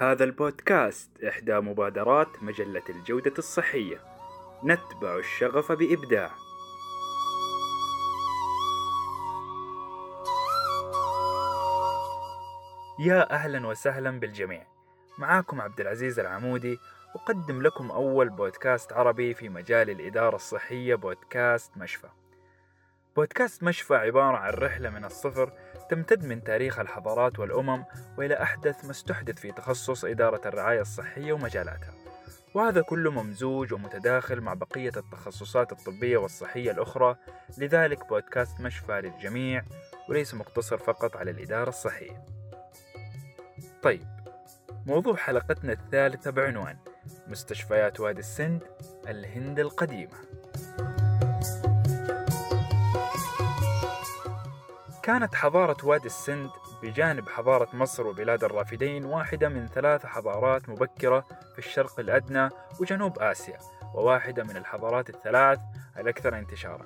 هذا البودكاست إحدى مبادرات مجلة الجودة الصحية. نتبع الشغف بإبداع. يا أهلا وسهلا بالجميع. معاكم عبد العزيز العمودي أقدم لكم أول بودكاست عربي في مجال الإدارة الصحية بودكاست مشفى. بودكاست مشفى عبارة عن رحلة من الصفر تمتد من تاريخ الحضارات والأمم وإلى أحدث ما استحدث في تخصص إدارة الرعاية الصحية ومجالاتها. وهذا كله ممزوج ومتداخل مع بقية التخصصات الطبية والصحية الأخرى لذلك بودكاست مشفى للجميع وليس مقتصر فقط على الإدارة الصحية. طيب موضوع حلقتنا الثالثة بعنوان مستشفيات وادي السند الهند القديمة. كانت حضارة وادي السند بجانب حضارة مصر وبلاد الرافدين واحدة من ثلاث حضارات مبكرة في الشرق الأدنى وجنوب آسيا وواحدة من الحضارات الثلاث الأكثر انتشارا.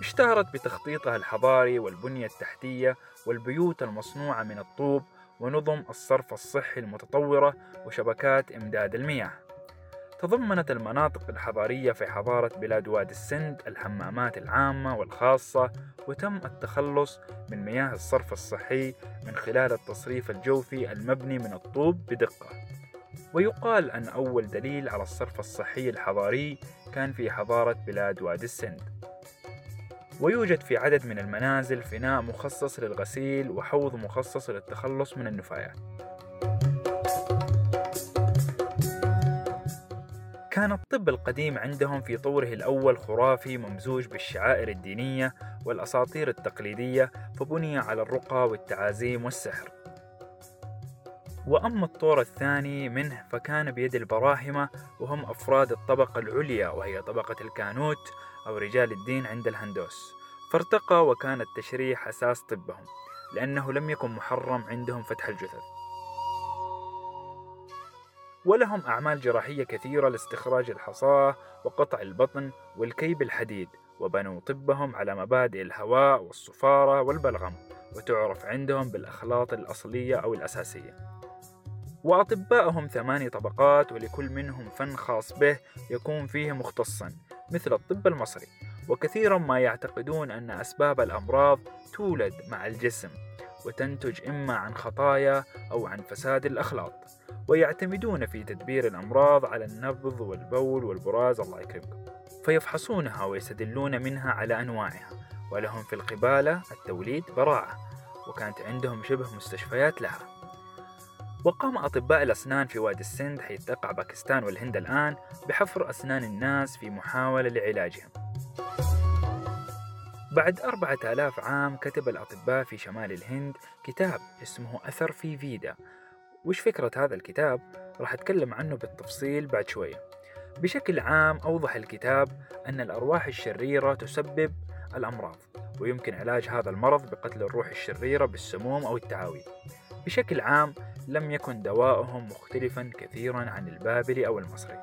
اشتهرت بتخطيطها الحضاري والبنية التحتية والبيوت المصنوعة من الطوب ونظم الصرف الصحي المتطورة وشبكات إمداد المياه. تضمنت المناطق الحضارية في حضارة بلاد وادي السند الحمامات العامة والخاصة وتم التخلص من مياه الصرف الصحي من خلال التصريف الجوفي المبني من الطوب بدقة. ويقال أن أول دليل على الصرف الصحي الحضاري كان في حضارة بلاد وادي السند. ويوجد في عدد من المنازل فناء مخصص للغسيل وحوض مخصص للتخلص من النفايات. كان الطب القديم عندهم في طوره الأول خرافي ممزوج بالشعائر الدينية والأساطير التقليدية فبني على الرقى والتعازيم والسحر. وأما الطور الثاني منه فكان بيد البراهمة وهم أفراد الطبقة العليا وهي طبقة الكانوت أو رجال الدين عند الهندوس. فارتقى وكان التشريح أساس طبهم لأنه لم يكن محرم عندهم فتح الجثث. ولهم أعمال جراحية كثيرة لاستخراج الحصاة وقطع البطن والكي بالحديد وبنوا طبهم على مبادئ الهواء والصفارة والبلغم وتعرف عندهم بالأخلاط الأصلية أو الأساسية. وأطباءهم ثماني طبقات ولكل منهم فن خاص به يكون فيه مختصا مثل الطب المصري. وكثيرا ما يعتقدون أن أسباب الأمراض تولد مع الجسم. وتنتج إما عن خطايا أو عن فساد الأخلاط ويعتمدون في تدبير الأمراض على النبض والبول والبراز الله يكرمكم. فيفحصونها ويستدلون منها على أنواعها ولهم في القبالة التوليد براعة وكانت عندهم شبه مستشفيات لها. وقام أطباء الأسنان في وادي السند حيث تقع باكستان والهند الآن بحفر أسنان الناس في محاولة لعلاجهم. بعد أربعة آلاف عام كتب الأطباء في شمال الهند كتاب اسمه أثر في فيدا. وش فكرة هذا الكتاب؟ راح أتكلم عنه بالتفصيل بعد شوية. بشكل عام أوضح الكتاب أن الأرواح الشريرة تسبب الأمراض ويمكن علاج هذا المرض بقتل الروح الشريرة بالسموم أو التعاويذ بشكل عام لم يكن دواؤهم مختلفا كثيرا عن البابلي أو المصري.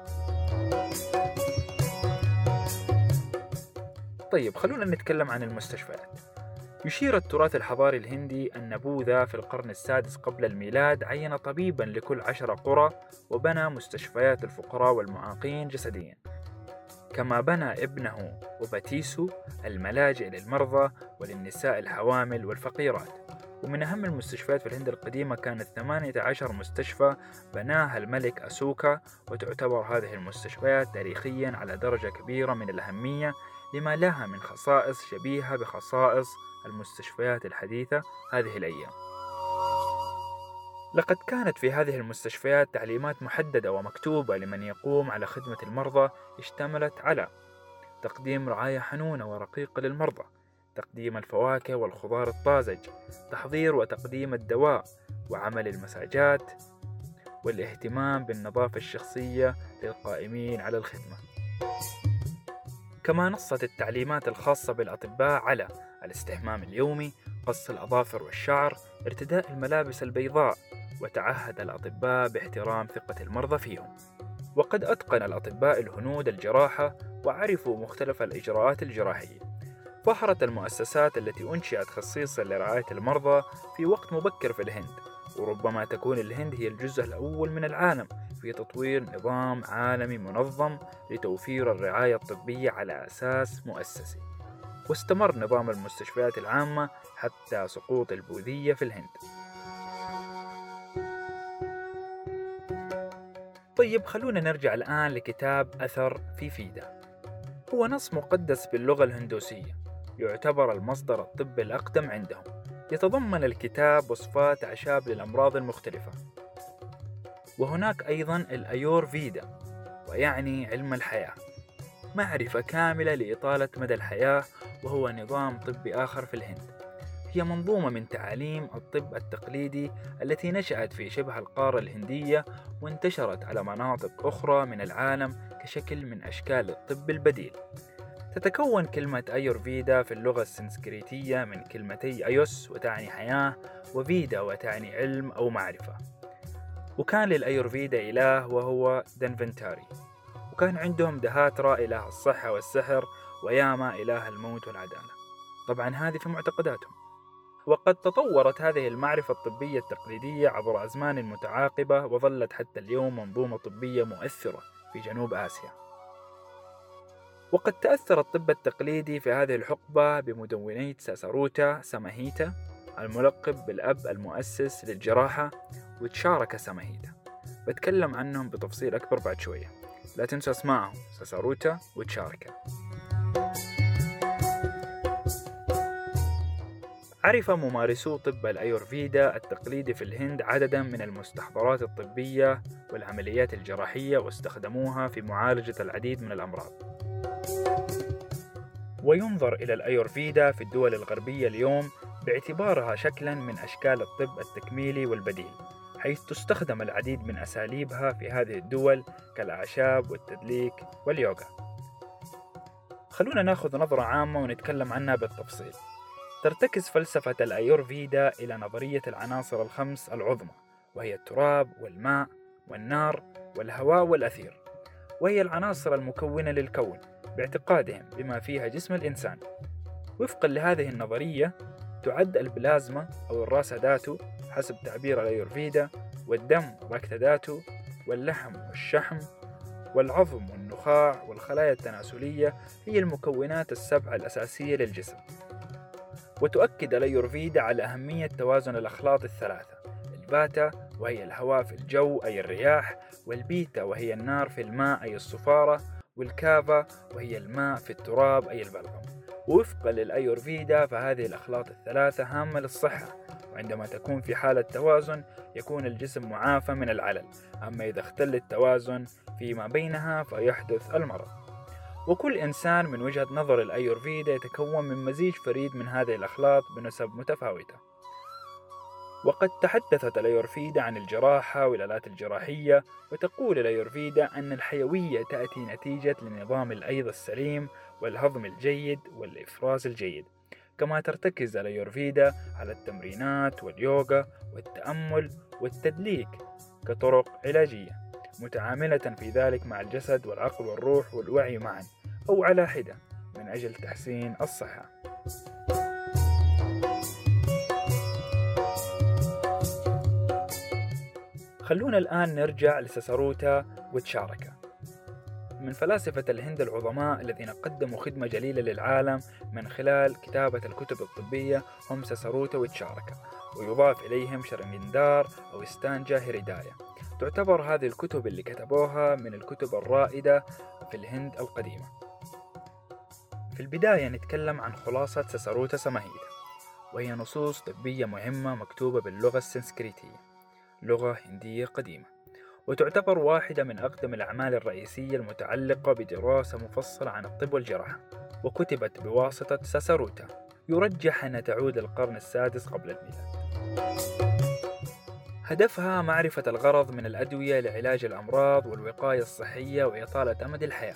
طيب خلونا نتكلم عن المستشفيات. يشير التراث الحضاري الهندي أن بوذا في القرن السادس قبل الميلاد عين طبيبا لكل عشر قرى وبنى مستشفيات الفقراء والمعاقين جسديا. كما بنى ابنه وباتيسو الملاجئ للمرضى وللنساء الحوامل والفقيرات. ومن أهم المستشفيات في الهند القديمة كانت 18 مستشفى بناها الملك أسوكا وتعتبر هذه المستشفيات تاريخيا على درجة كبيرة من الأهمية لما لها من خصائص شبيهة بخصائص المستشفيات الحديثة هذه الأيام. لقد كانت في هذه المستشفيات تعليمات محددة ومكتوبة لمن يقوم على خدمة المرضى اشتملت على تقديم رعاية حنونة ورقيقة للمرضى، تقديم الفواكه والخضار الطازج، تحضير وتقديم الدواء، وعمل المساجات، والاهتمام بالنظافة الشخصية للقائمين على الخدمة. كما نصت التعليمات الخاصة بالأطباء على الاستحمام اليومي، قص الأظافر والشعر، ارتداء الملابس البيضاء، وتعهد الأطباء باحترام ثقة المرضى فيهم. وقد أتقن الأطباء الهنود الجراحة وعرفوا مختلف الإجراءات الجراحية. ظهرت المؤسسات التي أنشئت خصيصا لرعاية المرضى في وقت مبكر في الهند، وربما تكون الهند هي الجزء الأول من العالم في تطوير نظام عالمي منظم لتوفير الرعاية الطبية على أساس مؤسسي. واستمر نظام المستشفيات العامة حتى سقوط البوذية في الهند. طيب خلونا نرجع الآن لكتاب أثر في فيدا. هو نص مقدس باللغة الهندوسية يعتبر المصدر الطبي الأقدم عندهم. يتضمن الكتاب وصفات أعشاب للأمراض المختلفة. وهناك أيضا الأيور فيدا ويعني علم الحياة معرفة كاملة لإطالة مدى الحياة وهو نظام طبي آخر في الهند. هي منظومة من تعاليم الطب التقليدي التي نشأت في شبه القارة الهندية وانتشرت على مناطق أخرى من العالم كشكل من أشكال الطب البديل. تتكون كلمة أيورفيدا في اللغة السنسكريتية من كلمتي أيوس وتعني حياة وفيدا وتعني علم أو معرفة. وكان للأيورفيدا إله وهو دنفنتاري وكان عندهم دهاترة إله الصحة والسحر وياما إله الموت والعدالة. طبعا هذه في معتقداتهم. وقد تطورت هذه المعرفة الطبية التقليدية عبر أزمان متعاقبة وظلت حتى اليوم منظومة طبية مؤثرة في جنوب آسيا. وقد تأثر الطب التقليدي في هذه الحقبة بمدوني ساساروتا ساماهيتا الملقب بالأب المؤسس للجراحة وتشارك ساماهيتا بتكلم عنهم بتفصيل أكبر بعد شوية. لا تنسوا اسمائهم ساساروتا وتشاركا عرف ممارسو طب الأيورفيدا التقليدي في الهند عددا من المستحضرات الطبية والعمليات الجراحية واستخدموها في معالجة العديد من الأمراض. وينظر إلى الأيورفيدا في الدول الغربية اليوم باعتبارها شكلا من أشكال الطب التكميلي والبديل حيث تستخدم العديد من أساليبها في هذه الدول كالأعشاب والتدليك واليوغا. خلونا ناخذ نظرة عامة ونتكلم عنها بالتفصيل. ترتكز فلسفة الأيورفيدا إلى نظرية العناصر الخمس العظمى وهي التراب والماء والنار والهواء والأثير وهي العناصر المكونة للكون باعتقادهم بما فيها جسم الإنسان. وفقا لهذه النظرية تعد البلازما أو الراس داتو حسب تعبير الأيورفيدا والدم ركت داتو واللحم والشحم والعظم والنخاع والخلايا التناسلية هي المكونات السبعة الأساسية للجسم. وتؤكد الأيورفيدا على أهمية توازن الأخلاط الثلاثة الباتا وهي الهواء في الجو أي الرياح والبيتا وهي النار في الماء أي الصفراء والكافا وهي الماء في التراب أي البلغم. وفقا للأيورفيدا فهذه الأخلاط الثلاثة هامة للصحة وعندما تكون في حالة توازن يكون الجسم معافى من العلل. أما إذا اختل التوازن فيما بينها فيحدث المرض. وكل إنسان من وجهة نظر الأيورفيدا يتكون من مزيج فريد من هذه الأخلاط بنسب متفاوتة. وقد تحدثت الأيورفيدا عن الجراحة والآلات الجراحية وتقول الأيورفيدا أن الحيوية تأتي نتيجة لنظام الأيض السليم والهضم الجيد والإفراز الجيد كما ترتكز الأيورفيدا على التمرينات واليوغا والتأمل والتدليك كطرق علاجية متعاملة في ذلك مع الجسد والعقل والروح والوعي معا أو على حدة من أجل تحسين الصحة. خلونا الآن نرجع لسسروتا وتشاركا. من فلاسفة الهند العظماء الذين قدموا خدمة جليلة للعالم من خلال كتابة الكتب الطبية هم سسروتا وتشاركا ويضاف إليهم شرميندار أو إستانجا هيريدايا. تعتبر هذه الكتب اللي كتبوها من الكتب الرائدة في الهند القديمة. في البداية نتكلم عن خلاصة سسروتا سماهيدا وهي نصوص طبية مهمة مكتوبة باللغة السنسكريتية لغة هندية قديمة. وتعتبر واحدة من أقدم الأعمال الرئيسية المتعلقة بدراسة مفصلة عن الطب والجراحة وكتبت بواسطة ساساروتا يرجح أن تعود القرن السادس قبل الميلاد. هدفها معرفة الغرض من الأدوية لعلاج الأمراض والوقاية الصحية وإطالة أمد الحياة.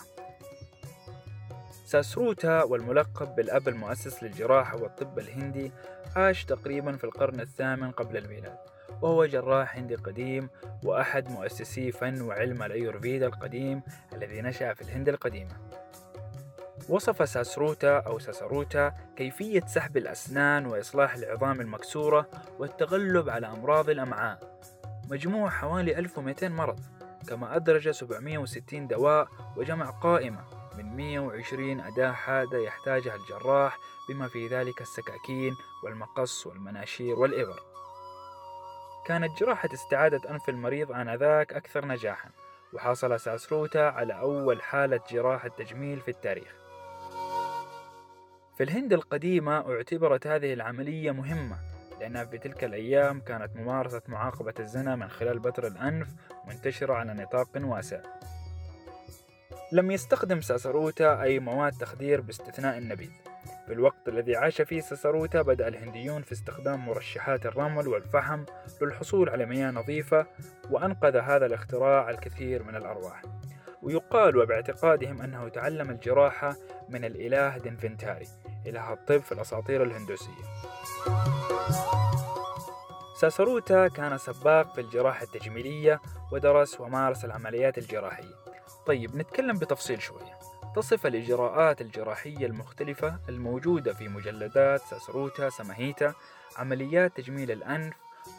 ساسروتا والملقب بالأب المؤسس للجراحة والطب الهندي عاش تقريبا في القرن الثامن قبل الميلاد. وهو جراح هندي قديم وأحد مؤسسي فن وعلم الأيورفيدا القديم الذي نشأ في الهند القديمة. وصف ساسروتا أو ساسروتا كيفية سحب الأسنان وإصلاح العظام المكسورة والتغلب على أمراض الأمعاء. مجموع حوالي 1200 مرض كما أدرج 760 دواء وجمع قائمة من 120 أداة حادة يحتاجها الجراح بما في ذلك السكاكين والمقص والمناشير والإبر. كانت جراحة استعادة أنف المريض آنذاك أكثر نجاحا وحصل ساسروتا على أول حالة جراحة تجميل في التاريخ. في الهند القديمة اعتبرت هذه العملية مهمة لأنها في تلك الأيام كانت ممارسة معاقبة الزنا من خلال بتر الأنف منتشرة على نطاق واسع. لم يستخدم ساسروتا أي مواد تخدير باستثناء النبيذ. في الوقت الذي عاش فيه ساسروتا بدأ الهنديون في استخدام مرشحات الرمل والفحم للحصول على مياه نظيفة وأنقذ هذا الاختراع الكثير من الأرواح. ويقال وباعتقادهم أنه تعلم الجراحة من الإله دنفنتاري إله الطب في الأساطير الهندوسية. ساسروتا كان سباق في الجراحة التجميلية ودرس ومارس العمليات الجراحية. طيب نتكلم بتفصيل شوية. تصف الإجراءات الجراحية المختلفة الموجودة في مجلدات ساسروتا سماهيتا عمليات تجميل الأنف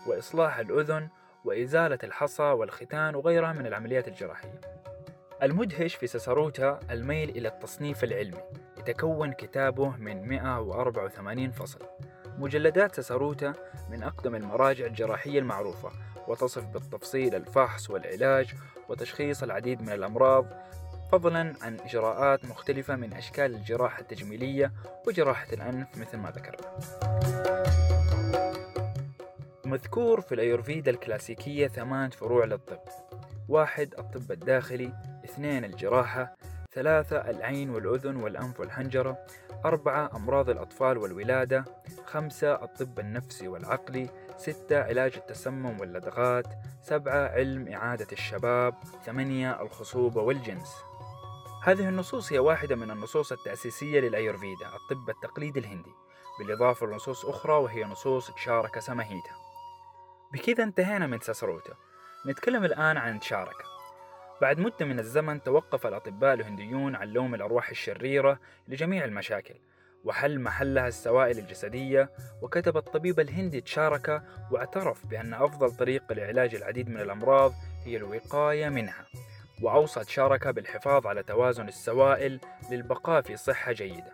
وإصلاح الأذن وإزالة الحصى والختان وغيرها من العمليات الجراحية. المدهش في ساسروتا الميل إلى التصنيف العلمي. يتكون كتابه من 184 فصل. مجلدات ساسروتا من أقدم المراجع الجراحية المعروفة وتصف بالتفصيل الفحص والعلاج وتشخيص العديد من الأمراض فضلا عن إجراءات مختلفة من أشكال الجراحة التجميلية وجراحة الأنف مثل ما ذكرنا. مذكور في الأيورفيدا الكلاسيكية ثمان فروع للطب. واحد الطب الداخلي. اثنين الجراحة. ثلاثة العين والأذن والأنف والحنجرة. أربعة أمراض الأطفال والولادة. خمسة الطب النفسي والعقلي. ستة علاج التسمم واللدغات. سبعة علم إعادة الشباب. ثمانية الخصوبة والجنس. هذه النصوص هي واحدة من النصوص التأسيسية للأيورفيدا الطب التقليدي الهندي بالإضافة لنصوص أخرى وهي نصوص تشارك سماهيتا بكذا انتهينا من ساسروتا. نتكلم الآن عن تشاركا بعد مدة من الزمن توقف الأطباء الهنديون عن لوم الأرواح الشريرة لجميع المشاكل وحل محلها السوائل الجسدية وكتب الطبيب الهندي تشاركا واعترف بأن أفضل طريقة لعلاج العديد من الأمراض هي الوقاية منها. وأوصى تشاركا بالحفاظ على توازن السوائل للبقاء في صحة جيدة.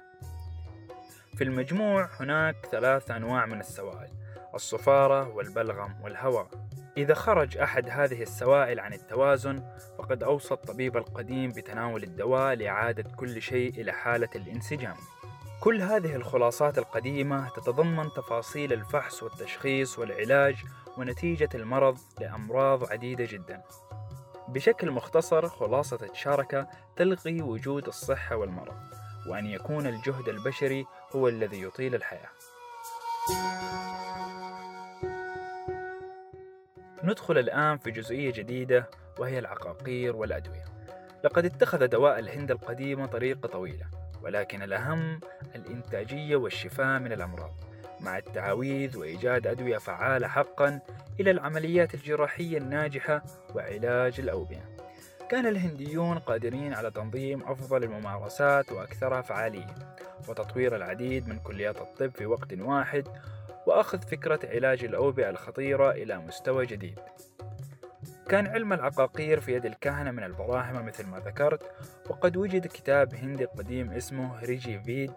في المجموع هناك ثلاث أنواع من السوائل الصفارة والبلغم والهواء. إذا خرج أحد هذه السوائل عن التوازن فقد أوصى الطبيب القديم بتناول الدواء لإعادة كل شيء إلى حالة الانسجام. كل هذه الخلاصات القديمة تتضمن تفاصيل الفحص والتشخيص والعلاج ونتيجة المرض لأمراض عديدة جدا. بشكل مختصر خلاصة الشاركة تلغي وجود الصحة والمرض وأن يكون الجهد البشري هو الذي يطيل الحياة. ندخل الآن في جزئية جديدة وهي العقاقير والأدوية. لقد اتخذ دواء الهند القديمة طريقة طويلة ولكن الأهم الإنتاجية والشفاء من الأمراض. مع التعاويذ وإيجاد أدوية فعالة حقا إلى العمليات الجراحية الناجحة وعلاج الأوبئة. كان الهنديون قادرين على تنظيم أفضل الممارسات وأكثرها فعالية وتطوير العديد من كليات الطب في وقت واحد وأخذ فكرة علاج الأوبئة الخطيرة إلى مستوى جديد. كان علم العقاقير في يد الكهنة من البراهمة مثل ما ذكرت وقد وجد كتاب هندي قديم اسمه ريجي فيد.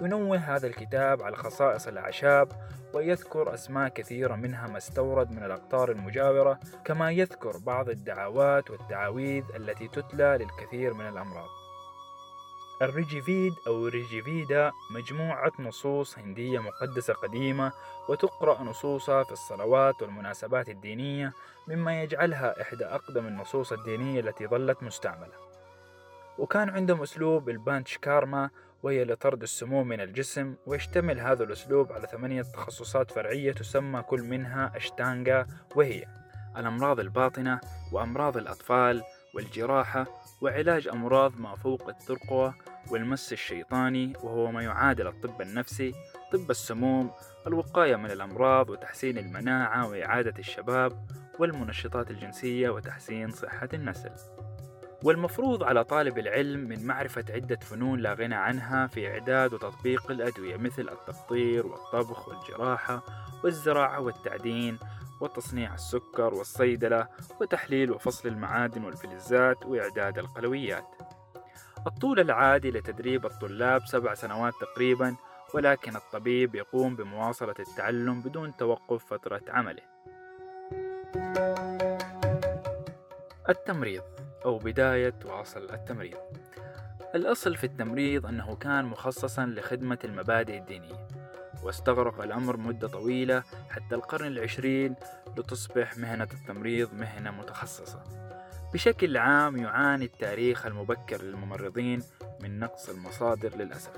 ينوه هذا الكتاب على خصائص الأعشاب ويذكر أسماء كثيرة منها ما استورد من الأقطار المجاورة كما يذكر بعض الدعوات والتعاويذ التي تتلى للكثير من الأمراض. الريجيفيد أو ريجيفيدا مجموعة نصوص هندية مقدسة قديمة وتقرأ نصوصها في الصلوات والمناسبات الدينية مما يجعلها إحدى أقدم النصوص الدينية التي ظلت مستعملة. وكان عندهم أسلوب البانش كارما وهي لطرد السموم من الجسم ويشتمل هذا الأسلوب على ثمانية تخصصات فرعية تسمى كل منها أشتانغا وهي الأمراض الباطنة وأمراض الأطفال والجراحة وعلاج أمراض ما فوق الترقوة والمس الشيطاني وهو ما يعادل الطب النفسي طب السموم الوقاية من الأمراض وتحسين المناعة وإعادة الشباب والمنشطات الجنسية وتحسين صحة النسل. والمفروض على طالب العلم من معرفة عدة فنون لا غنى عنها في إعداد وتطبيق الأدوية مثل التقطير والطبخ والجراحة والزراعة والتعدين وتصنيع السكر والصيدلة وتحليل وفصل المعادن والفلزات وإعداد القلويات. الطول العادي لتدريب الطلاب سبع سنوات تقريبا ولكن الطبيب يقوم بمواصلة التعلم بدون توقف فترة عمله. التمريض أو بداية وأصل التمريض. الأصل في التمريض أنه كان مخصصا لخدمة المبادئ الدينية. واستغرق الأمر مدة طويلة حتى القرن العشرين لتصبح مهنة التمريض مهنة متخصصة. بشكل عام يعاني التاريخ المبكر للممرضين من نقص المصادر للأسف.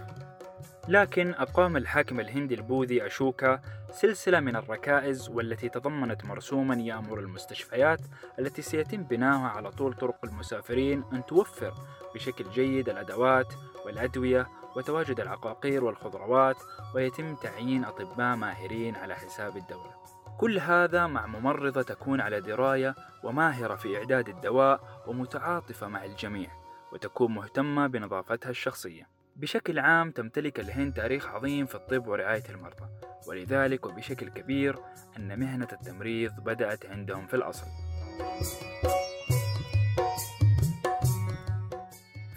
لكن أقام الحاكم الهندي البوذي أشوكا سلسلة من الركائز والتي تضمنت مرسوما يأمر المستشفيات التي سيتم بناؤها على طول طرق المسافرين أن توفر بشكل جيد الأدوات والأدوية وتواجد العقاقير والخضروات ويتم تعيين أطباء ماهرين على حساب الدولة. كل هذا مع ممرضة تكون على دراية وماهرة في إعداد الدواء ومتعاطفة مع الجميع وتكون مهتمة بنظافتها الشخصية. بشكل عام تمتلك الهند تاريخ عظيم في الطب ورعاية المرضى ولذلك وبشكل كبير أن مهنة التمريض بدأت عندهم في الأصل.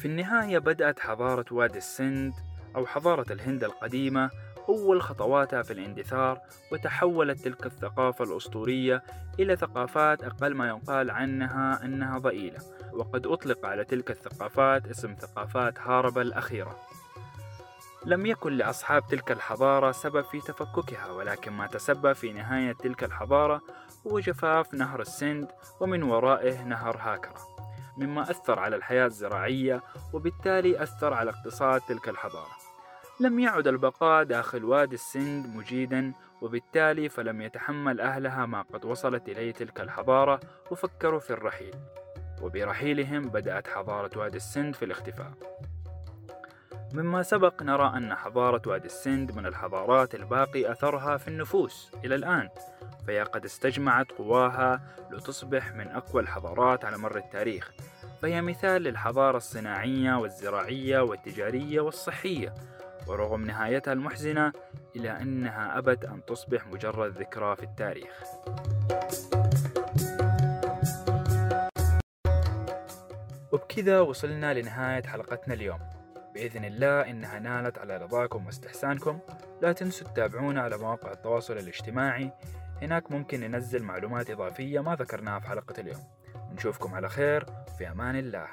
في النهاية بدأت حضارة وادي السند أو حضارة الهند القديمة أول خطواتها في الاندثار وتحولت تلك الثقافة الأسطورية إلى ثقافات أقل ما يقال عنها أنها ضئيلة وقد أطلق على تلك الثقافات اسم ثقافات هاربا الأخيرة. لم يكن لأصحاب تلك الحضارة سبب في تفككها ولكن ما تسبب في نهاية تلك الحضارة هو جفاف نهر السند ومن ورائه نهر هاكرا. مما أثر على الحياة الزراعية وبالتالي أثر على اقتصاد تلك الحضارة. لم يعد البقاء داخل وادي السند مجيدا وبالتالي فلم يتحمل أهلها ما قد وصلت إليه تلك الحضارة وفكروا في الرحيل. وبرحيلهم بدأت حضارة وادي السند في الاختفاء. مما سبق نرى أن حضارة وادي السند من الحضارات الباقي أثرها في النفوس إلى الآن. فهي قد استجمعت قواها لتصبح من أقوى الحضارات على مر التاريخ. فهي مثال للحضارة الصناعية والزراعية والتجارية والصحية. ورغم نهايتها المحزنة إلى أنها أبت أن تصبح مجرد ذكرى في التاريخ. وبكذا وصلنا لنهاية حلقتنا اليوم. بإذن الله إنها نالت على رضاكم واستحسانكم. لا تنسوا تتابعونا على مواقع التواصل الاجتماعي. هناك ممكن ننزل معلومات إضافية ما ذكرناها في حلقة اليوم. نشوفكم على خير في أمان الله.